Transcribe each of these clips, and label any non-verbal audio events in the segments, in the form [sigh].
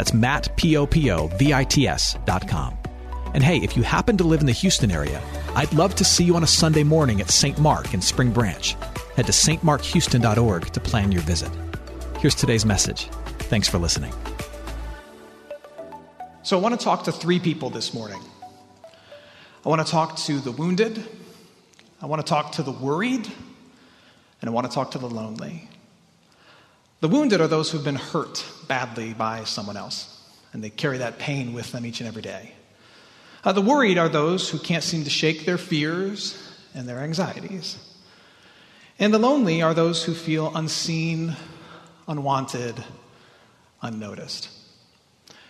That's Matt, P-O-P-O-V-I-T-S dot com. And hey, if you happen to live in the Houston area, I'd love to see you on a Sunday morning at St. Mark in Spring Branch. Head to stmarkhouston.org to plan your visit. Here's today's message. Thanks for listening. So, I want to talk to three people this morning. I want to talk to the wounded, I want to talk to the worried, and I want to talk to the lonely. The wounded are those who've been hurt badly by someone else, and they carry that pain with them each and every day. Uh, the worried are those who can't seem to shake their fears and their anxieties. And the lonely are those who feel unseen, unwanted, unnoticed.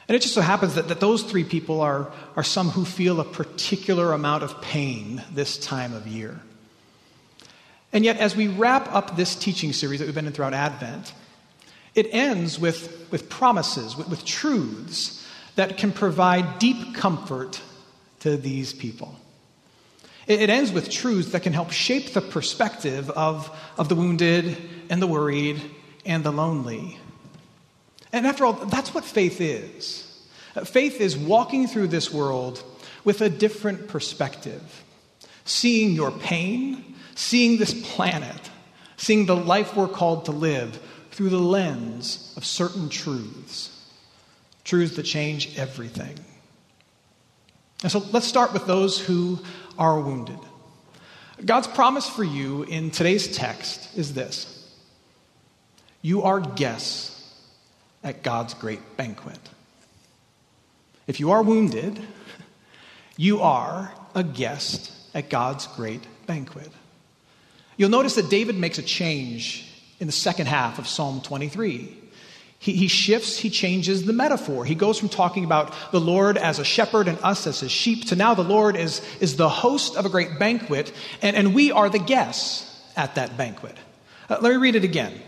And it just so happens that, that those three people are, are some who feel a particular amount of pain this time of year. And yet, as we wrap up this teaching series that we've been in throughout Advent, it ends with, with promises, with, with truths that can provide deep comfort to these people. It, it ends with truths that can help shape the perspective of, of the wounded and the worried and the lonely. And after all, that's what faith is. Faith is walking through this world with a different perspective, seeing your pain, seeing this planet, seeing the life we're called to live through the lens of certain truths, truths that change everything. And so let's start with those who are wounded. God's promise for you in today's text is this You are guests at God's great banquet. If you are wounded, you are a guest at God's great banquet. You'll notice that David makes a change in the second half of Psalm 23. He, he shifts, he changes the metaphor. He goes from talking about the Lord as a shepherd and us as his sheep to now the Lord is, is the host of a great banquet, and, and we are the guests at that banquet. Uh, let me read it again.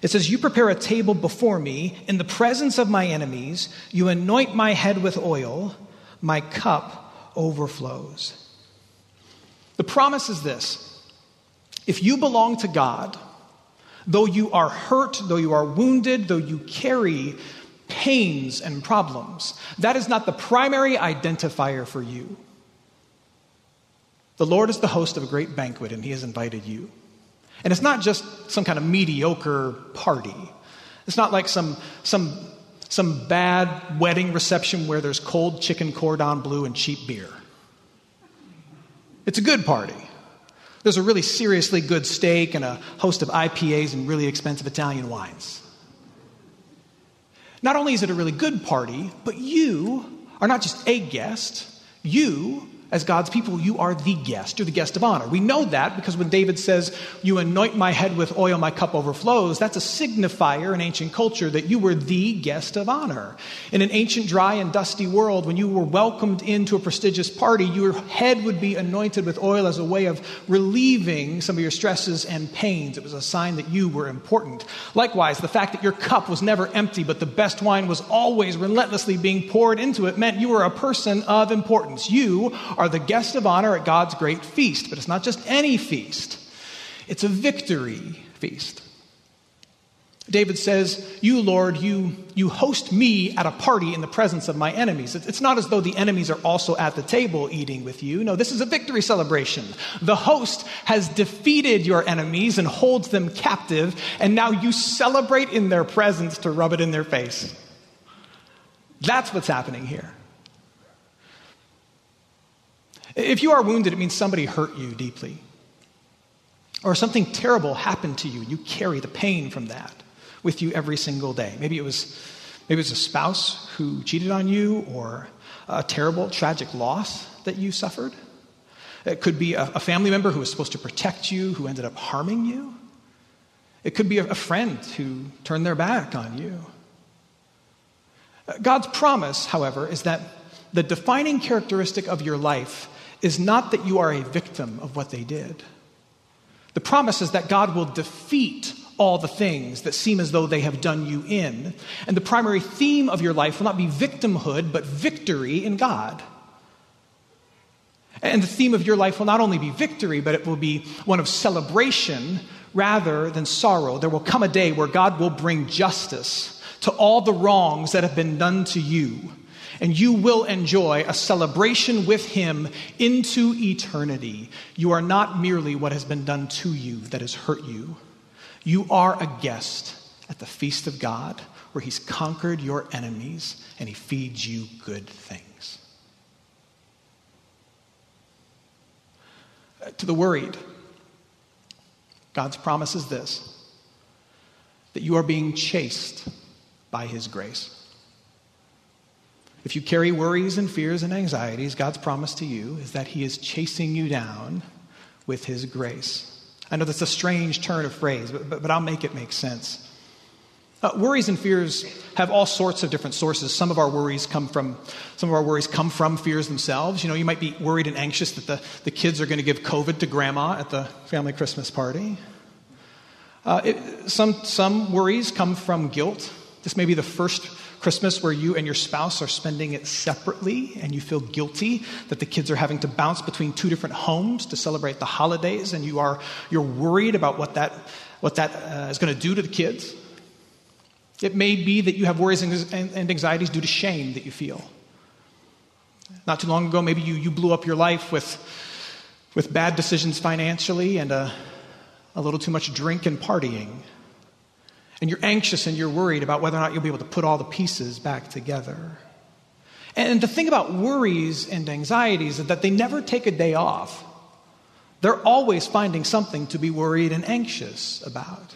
It says, You prepare a table before me in the presence of my enemies. You anoint my head with oil. My cup overflows. The promise is this if you belong to God, Though you are hurt, though you are wounded, though you carry pains and problems, that is not the primary identifier for you. The Lord is the host of a great banquet, and He has invited you. And it's not just some kind of mediocre party. It's not like some, some, some bad wedding reception where there's cold chicken cordon bleu and cheap beer. It's a good party. There's a really seriously good steak and a host of IPAs and really expensive Italian wines. Not only is it a really good party, but you are not just a guest, you as God's people, you are the guest. You're the guest of honor. We know that because when David says, You anoint my head with oil, my cup overflows, that's a signifier in ancient culture that you were the guest of honor. In an ancient, dry, and dusty world, when you were welcomed into a prestigious party, your head would be anointed with oil as a way of relieving some of your stresses and pains. It was a sign that you were important. Likewise, the fact that your cup was never empty, but the best wine was always relentlessly being poured into it, meant you were a person of importance. You are the guest of honor at God's great feast. But it's not just any feast, it's a victory feast. David says, You, Lord, you, you host me at a party in the presence of my enemies. It's not as though the enemies are also at the table eating with you. No, this is a victory celebration. The host has defeated your enemies and holds them captive, and now you celebrate in their presence to rub it in their face. That's what's happening here. If you are wounded, it means somebody hurt you deeply. Or something terrible happened to you. And you carry the pain from that with you every single day. Maybe it was, maybe it was a spouse who cheated on you, or a terrible, tragic loss that you suffered. It could be a, a family member who was supposed to protect you who ended up harming you. It could be a, a friend who turned their back on you. God's promise, however, is that the defining characteristic of your life is not that you are a victim of what they did. The promise is that God will defeat all the things that seem as though they have done you in. And the primary theme of your life will not be victimhood, but victory in God. And the theme of your life will not only be victory, but it will be one of celebration rather than sorrow. There will come a day where God will bring justice to all the wrongs that have been done to you and you will enjoy a celebration with him into eternity. You are not merely what has been done to you that has hurt you. You are a guest at the feast of God where he's conquered your enemies and he feeds you good things. Uh, to the worried, God's promise is this that you are being chased by his grace. If you carry worries and fears and anxieties, God's promise to you is that He is chasing you down with His grace. I know that's a strange turn of phrase, but, but, but I'll make it make sense. Uh, worries and fears have all sorts of different sources. Some of our worries come from some of our worries come from fears themselves. You know, you might be worried and anxious that the, the kids are going to give COVID to grandma at the family Christmas party. Uh, it, some, some worries come from guilt. This may be the first Christmas where you and your spouse are spending it separately and you feel guilty that the kids are having to bounce between two different homes to celebrate the holidays and you are you're worried about what that what that uh, is going to do to the kids. It may be that you have worries and anxieties due to shame that you feel. Not too long ago, maybe you, you blew up your life with, with bad decisions financially and a, a little too much drink and partying. And you're anxious and you're worried about whether or not you'll be able to put all the pieces back together. And the thing about worries and anxieties is that they never take a day off. They're always finding something to be worried and anxious about.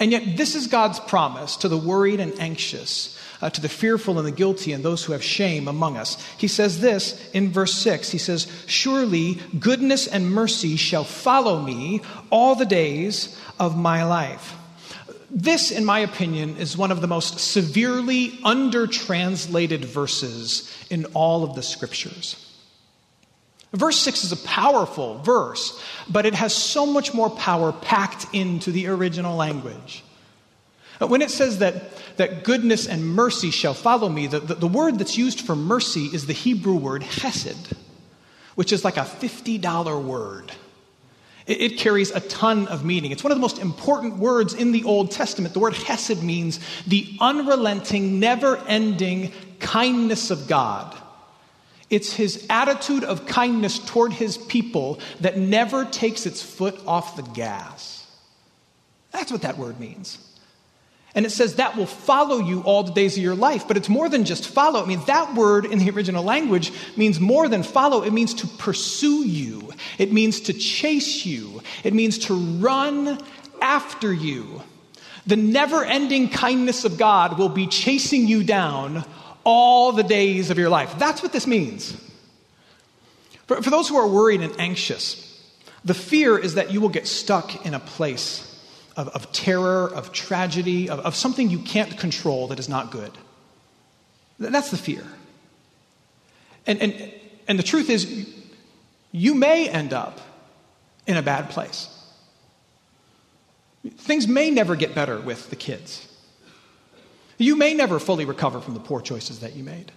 And yet, this is God's promise to the worried and anxious, uh, to the fearful and the guilty, and those who have shame among us. He says this in verse 6 He says, Surely goodness and mercy shall follow me all the days of my life. This, in my opinion, is one of the most severely undertranslated verses in all of the scriptures. Verse 6 is a powerful verse, but it has so much more power packed into the original language. When it says that, that goodness and mercy shall follow me, the, the, the word that's used for mercy is the Hebrew word hesed, which is like a $50 word. It, it carries a ton of meaning. It's one of the most important words in the Old Testament. The word hesed means the unrelenting, never ending kindness of God. It's his attitude of kindness toward his people that never takes its foot off the gas. That's what that word means. And it says that will follow you all the days of your life. But it's more than just follow. I mean, that word in the original language means more than follow. It means to pursue you, it means to chase you, it means to run after you. The never ending kindness of God will be chasing you down all the days of your life. That's what this means. For, for those who are worried and anxious, the fear is that you will get stuck in a place of, of terror, of tragedy, of, of something you can't control that is not good. That's the fear. And, and, and the truth is, you may end up in a bad place. Things may never get better with the kids. You may never fully recover from the poor choices that you made.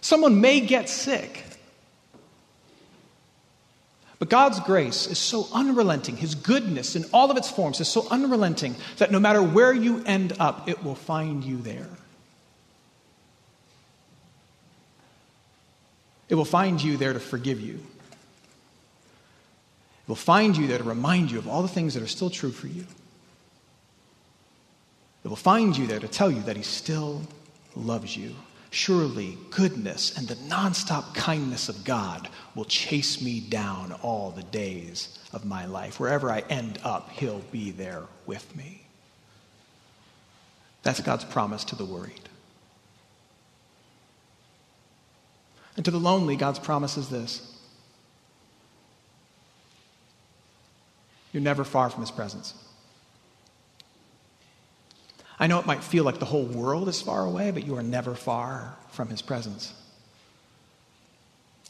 Someone may get sick. But God's grace is so unrelenting. His goodness in all of its forms is so unrelenting that no matter where you end up, it will find you there. It will find you there to forgive you. It will find you there to remind you of all the things that are still true for you. It will find you there to tell you that He still loves you. Surely goodness and the nonstop kindness of God will chase me down all the days of my life. Wherever I end up, He'll be there with me. That's God's promise to the worried. And to the lonely, God's promise is this You're never far from His presence. I know it might feel like the whole world is far away, but you are never far from His presence.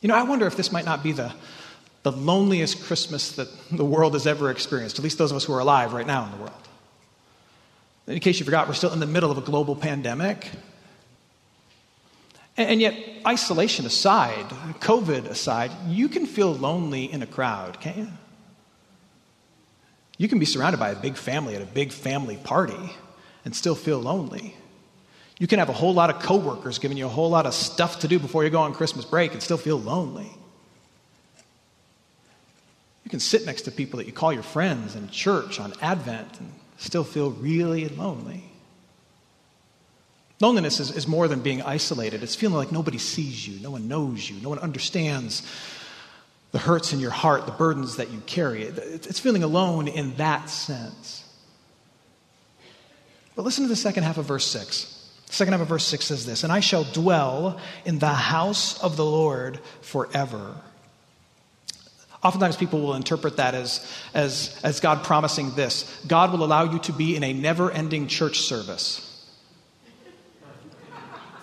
You know, I wonder if this might not be the, the loneliest Christmas that the world has ever experienced, at least those of us who are alive right now in the world. In case you forgot, we're still in the middle of a global pandemic. And, and yet, isolation aside, COVID aside, you can feel lonely in a crowd, can't you? You can be surrounded by a big family at a big family party and still feel lonely. You can have a whole lot of coworkers giving you a whole lot of stuff to do before you go on Christmas break and still feel lonely. You can sit next to people that you call your friends in church on Advent and still feel really lonely. Loneliness is, is more than being isolated. It's feeling like nobody sees you, no one knows you, no one understands the hurts in your heart, the burdens that you carry. It's feeling alone in that sense. But listen to the second half of verse 6. The second half of verse 6 says this And I shall dwell in the house of the Lord forever. Oftentimes, people will interpret that as, as, as God promising this God will allow you to be in a never ending church service.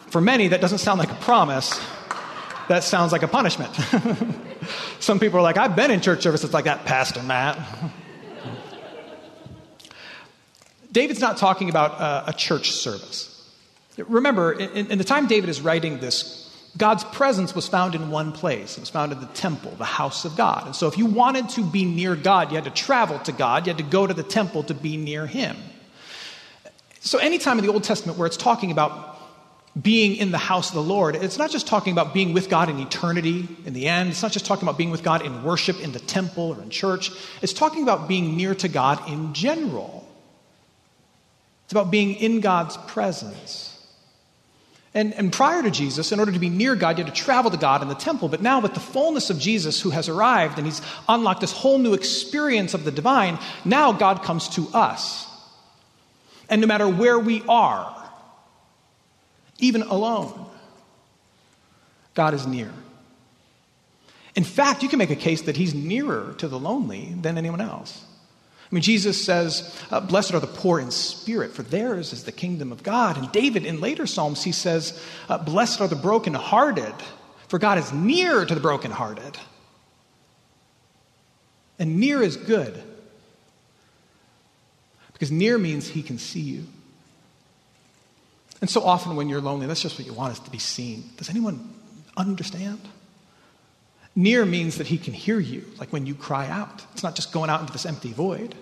For many, that doesn't sound like a promise, that sounds like a punishment. [laughs] Some people are like, I've been in church services like that, Pastor Matt. [laughs] David's not talking about a, church service. Remember, in, in the time David is writing this, God's presence was found in one place. It was found in the temple, the house of God. And so, if you wanted to be near God, you had to travel to God. You had to go to the temple to be near Him. So, anytime in the Old Testament where it's talking about being in the house of the Lord, it's not just talking about being with God in eternity in the end. It's not just talking about being with God in worship in the temple or in church. It's talking about being near to God in general. It's about being in God's presence. And, and prior to Jesus, in order to be near God, you had to travel to God in the temple. But now, with the fullness of Jesus who has arrived and he's unlocked this whole new experience of the divine, now God comes to us. And no matter where we are, even alone. God is near. In fact, you can make a case that he's nearer to the lonely than anyone else. I mean, Jesus says, uh, Blessed are the poor in spirit, for theirs is the kingdom of God. And David, in later Psalms, he says, uh, Blessed are the brokenhearted, for God is near to the brokenhearted. And near is good, because near means he can see you. And so often when you're lonely, that's just what you want is to be seen. Does anyone understand? Near means that he can hear you, like when you cry out. It's not just going out into this empty void.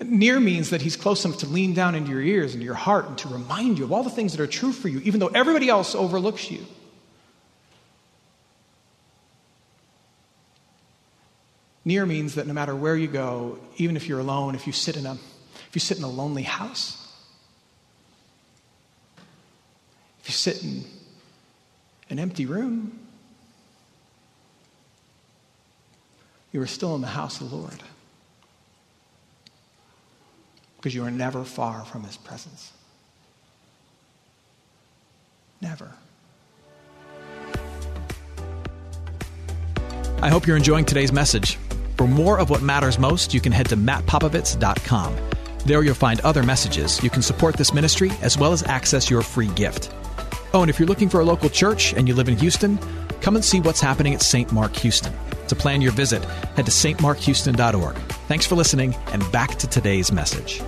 Near means that he's close enough to lean down into your ears and your heart and to remind you of all the things that are true for you, even though everybody else overlooks you. Near means that no matter where you go, even if you're alone, if you sit in a, if you sit in a lonely house, If you sit in an empty room, you are still in the house of the Lord because you are never far from his presence. Never. I hope you're enjoying today's message. For more of what matters most, you can head to mattpopovits.com. There you'll find other messages. You can support this ministry as well as access your free gift. Oh, and if you're looking for a local church and you live in Houston, come and see what's happening at St. Mark Houston. To plan your visit, head to stmarkhouston.org. Thanks for listening, and back to today's message.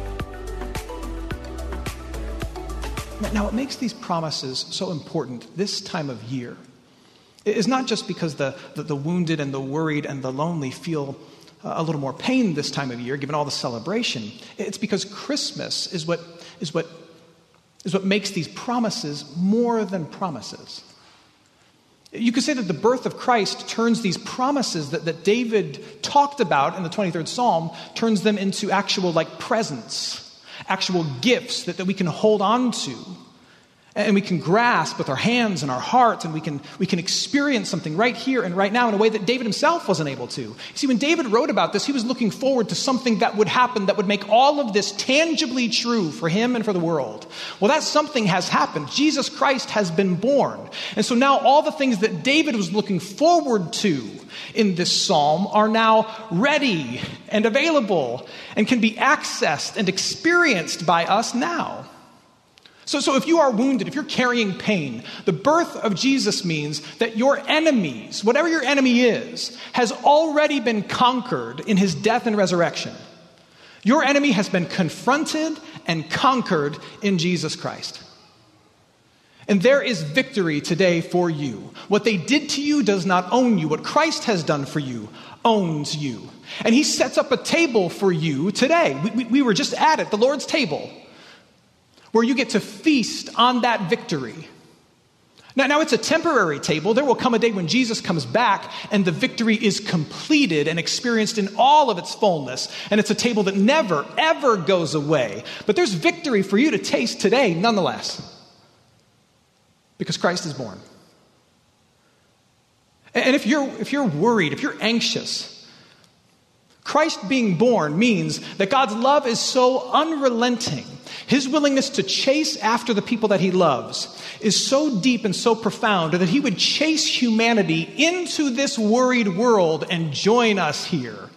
Now, what makes these promises so important this time of year is not just because the, the, the wounded and the worried and the lonely feel uh, a little more pain this time of year, given all the celebration. It's because Christmas is what, is what, is what makes these promises more than promises. You could say that the birth of Christ turns these promises that, that David talked about in the 23rd Psalm, turns them into actual like presents, actual gifts that, that we can hold on to and we can grasp with our hands and our hearts, and we can, we can experience something right here and right now in a way that David himself wasn't able to. You see, when David wrote about this, he was looking forward to something that would happen that would make all of this tangibly true for him and for the world. Well, that something has happened. Jesus Christ has been born. And so now all the things that David was looking forward to in this psalm are now ready and available and can be accessed and experienced by us now. So, so if you are wounded, if you're carrying pain, the birth of Jesus means that your enemies, whatever your enemy is, has already been conquered in his death and resurrection. Your enemy has been confronted and conquered in Jesus Christ. And there is victory today for you. What they did to you does not own you. What Christ has done for you owns you. And he sets up a table for you today. We, we, we were just at it, the Lord's table where you get to feast on that victory. Now, now, it's a temporary table. There will come a day when Jesus comes back and the victory is completed and experienced in all of its fullness. And it's a table that never, ever goes away. But there's victory for you to taste today, nonetheless, because Christ is born. And if you're, if you're worried, if you're anxious, Christ being born means that God's love is so unrelenting. His willingness to chase after the people that he loves is so deep and so profound that he would chase humanity into this worried world and join us here.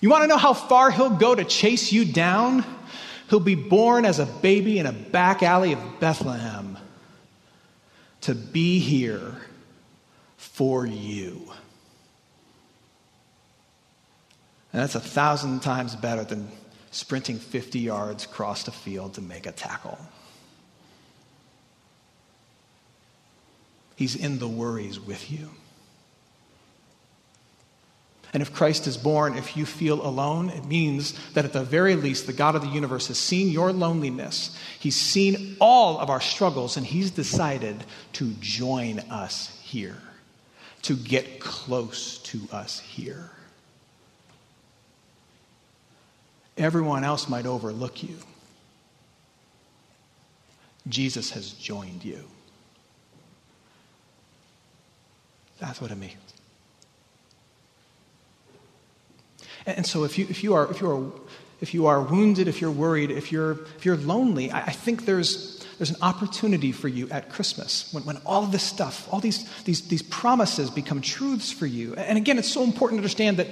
You want to know how far he'll go to chase you down? He'll be born as a baby in a back alley of Bethlehem to be here for you. And that's a thousand times better than sprinting 50 yards across the field to make a tackle. He's in the worries with you. And if Christ is born, if you feel alone, it means that at the very least, the God of the universe has seen your loneliness. He's seen all of our struggles, and He's decided to join us here, to get close to us here. Everyone else might overlook you. Jesus has joined you. That's what it means. And so if you, if you, are, if you, are, if you are wounded, if you're worried, if you're, if you're lonely, I, I think there's, there's an opportunity for you at Christmas when, when all this stuff, all these, these, these promises become truths for you. And again, it's so important to understand that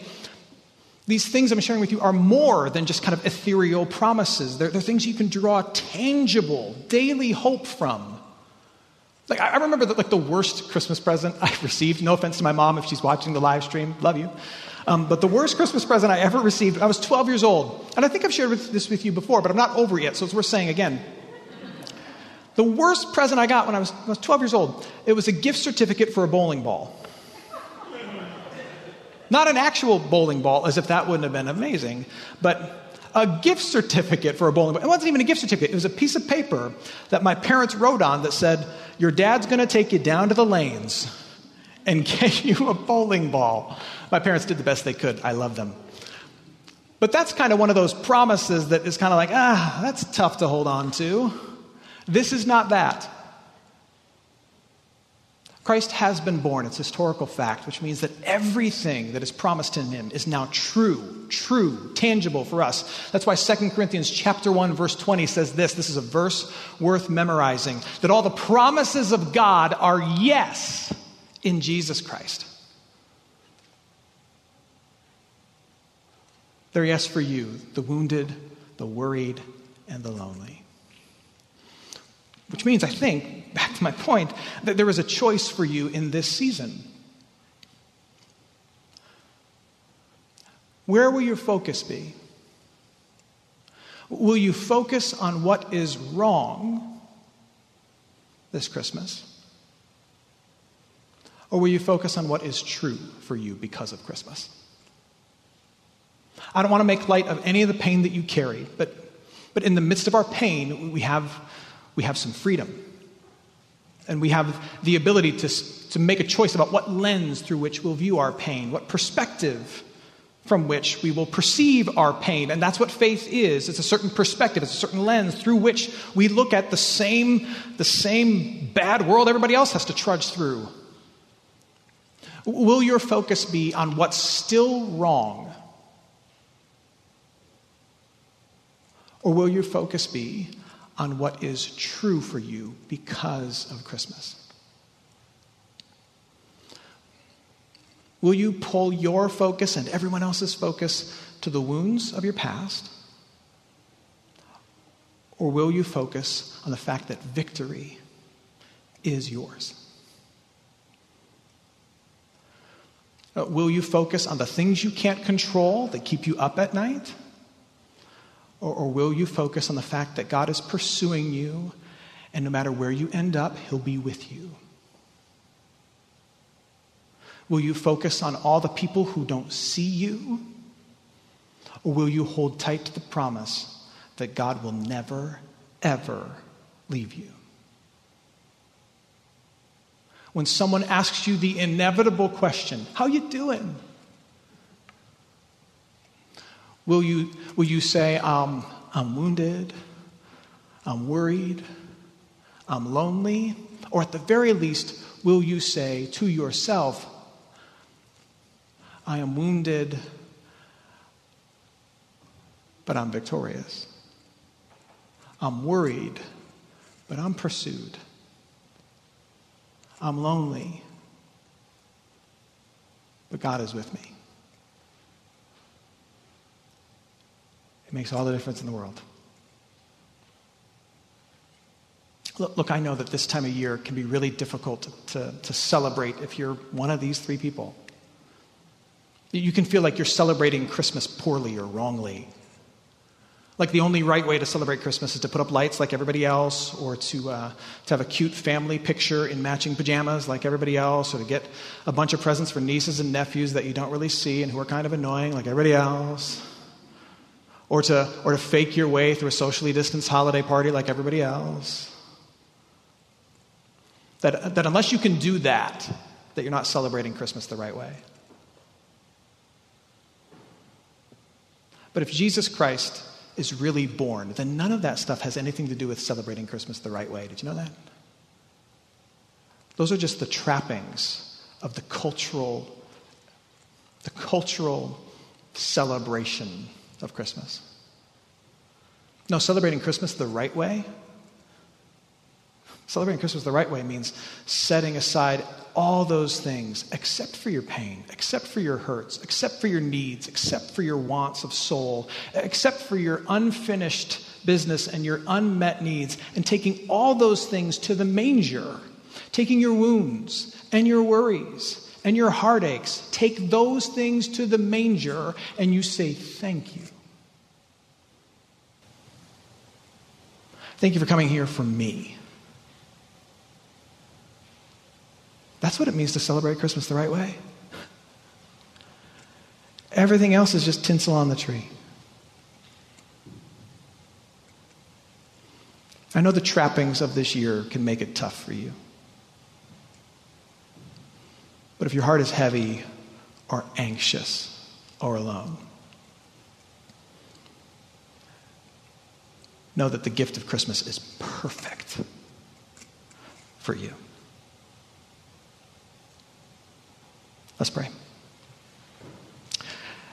these things I'm sharing with you are more than just kind of ethereal promises. They're, they're things you can draw tangible, daily hope from. Like I remember that, like the worst Christmas present [laughs] I received. No offense to my mom if she's watching the live stream, love you. Um, but the worst Christmas present I ever received, I was 12 years old, and I think I've shared this with you before, but I'm not over yet, so it's worth saying again. The worst present I got when I was, I was 12 years old, it was a gift certificate for a bowling ball. Not an actual bowling ball, as if that wouldn't have been amazing, but a gift certificate for a bowling ball. It wasn't even a gift certificate, it was a piece of paper that my parents wrote on that said, Your dad's going to take you down to the lanes and [laughs] get you a bowling ball. My parents did the best they could. I love them. But that's kind of one of those promises that is kind of like, ah, that's tough to hold on to. This is not that. Christ has been born. It's historical fact, which means that everything that is promised in him is now true, true, tangible for us. That's why 2 Corinthians chapter 1 verse 20 says this. This is a verse worth memorizing. That all the promises of God are yes in Jesus Christ. They're yes for you, the wounded, the worried, and the lonely. Which means, I think, back to my point, that there is a choice for you in this season. Where will your focus be? Will you focus on what is wrong this Christmas? Or will you focus on what is true for you because of Christmas? I don't want to make light of any of the pain that you carry, but, but in the midst of our pain, we have, we have some freedom. And we have the ability to, to make a choice about what lens through which we'll view our pain, what perspective from which we will perceive our pain. And that's what faith is. It's a certain perspective, it's a certain lens through which we look at the same, the same bad world everybody else has to trudge through. Will your focus be on what's still wrong? Or will your focus be on what is true for you because of Christmas? Will you pull your focus and everyone else's focus to the wounds of your past? Or will you focus on the fact that victory is yours? Uh, will you focus on the things you can't control that keep you up at night? Or, or, will you focus on the fact that God is pursuing you and no matter where you end up, He'll be with you? Will you focus on all the people who don't see you? Or will you hold tight to the promise that God will never, ever leave you? When someone asks you the inevitable question, how you doing? Will you, will you say, um, I'm wounded, I'm worried, I'm lonely? Or at the very least, will you say to yourself, I am wounded, but I'm victorious. I'm worried, but I'm pursued. I'm lonely, but God is with me. Makes all the difference in the world. Look, look, I know that this time of year can be really difficult to, to, celebrate if you're one of these three people. You can feel like you're celebrating Christmas poorly or wrongly. Like the only right way to celebrate Christmas is to put up lights like everybody else, or to, uh, to have a cute family picture in matching pajamas like everybody else, or to get a bunch of presents for nieces and nephews that you don't really see and who are kind of annoying like everybody else, or to, or to fake your way through a socially distanced holiday party like everybody else. That, that unless you can do that, that you're not celebrating Christmas the right way. But if Jesus Christ is really born, then none of that stuff has anything to do with celebrating Christmas the right way. Did you know that? Those are just the trappings of the cultural, the cultural celebration of Christmas. No, celebrating Christmas the right way Celebrating Christmas the right way means setting aside all those things except for your pain, except for your hurts, except for your needs, except for your wants of soul, except for your unfinished business and your unmet needs, and taking all those things to the manger, taking your wounds and your worries and your heartaches, take those things to the manger, and you say, Thank you. Thank you for coming here for me. That's what it means to celebrate Christmas the right way. Everything else is just tinsel on the tree. I know the trappings of this year can make it tough for you. But if your heart is heavy or anxious or alone, know that the gift of Christmas is perfect for you. Let's pray.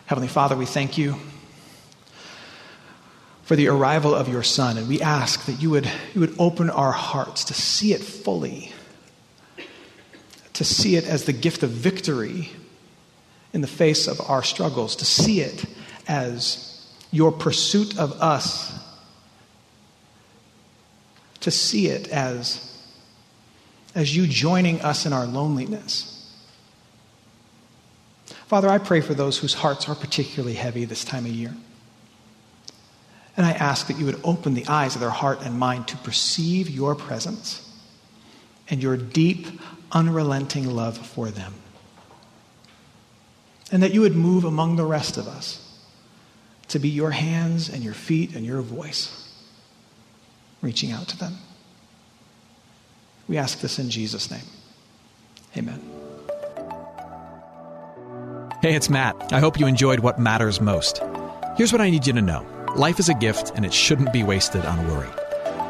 Heavenly Father, we thank you for the arrival of your Son, and we ask that you would, you would open our hearts to see it fully, to see it as the gift of victory in the face of our struggles, to see it as your pursuit of us, to see it as, as you joining us in our loneliness. Father, I pray for those whose hearts are particularly heavy this time of year. And I ask that you would open the eyes of their heart and mind to perceive your presence and your deep, unrelenting love for them. And that you would move among the rest of us to be your hands and your feet and your voice reaching out to them. We ask this in Jesus' name. Amen. Hey, it's Matt. I hope you enjoyed what matters most. Here's what I need you to know life is a gift, and it shouldn't be wasted on worry.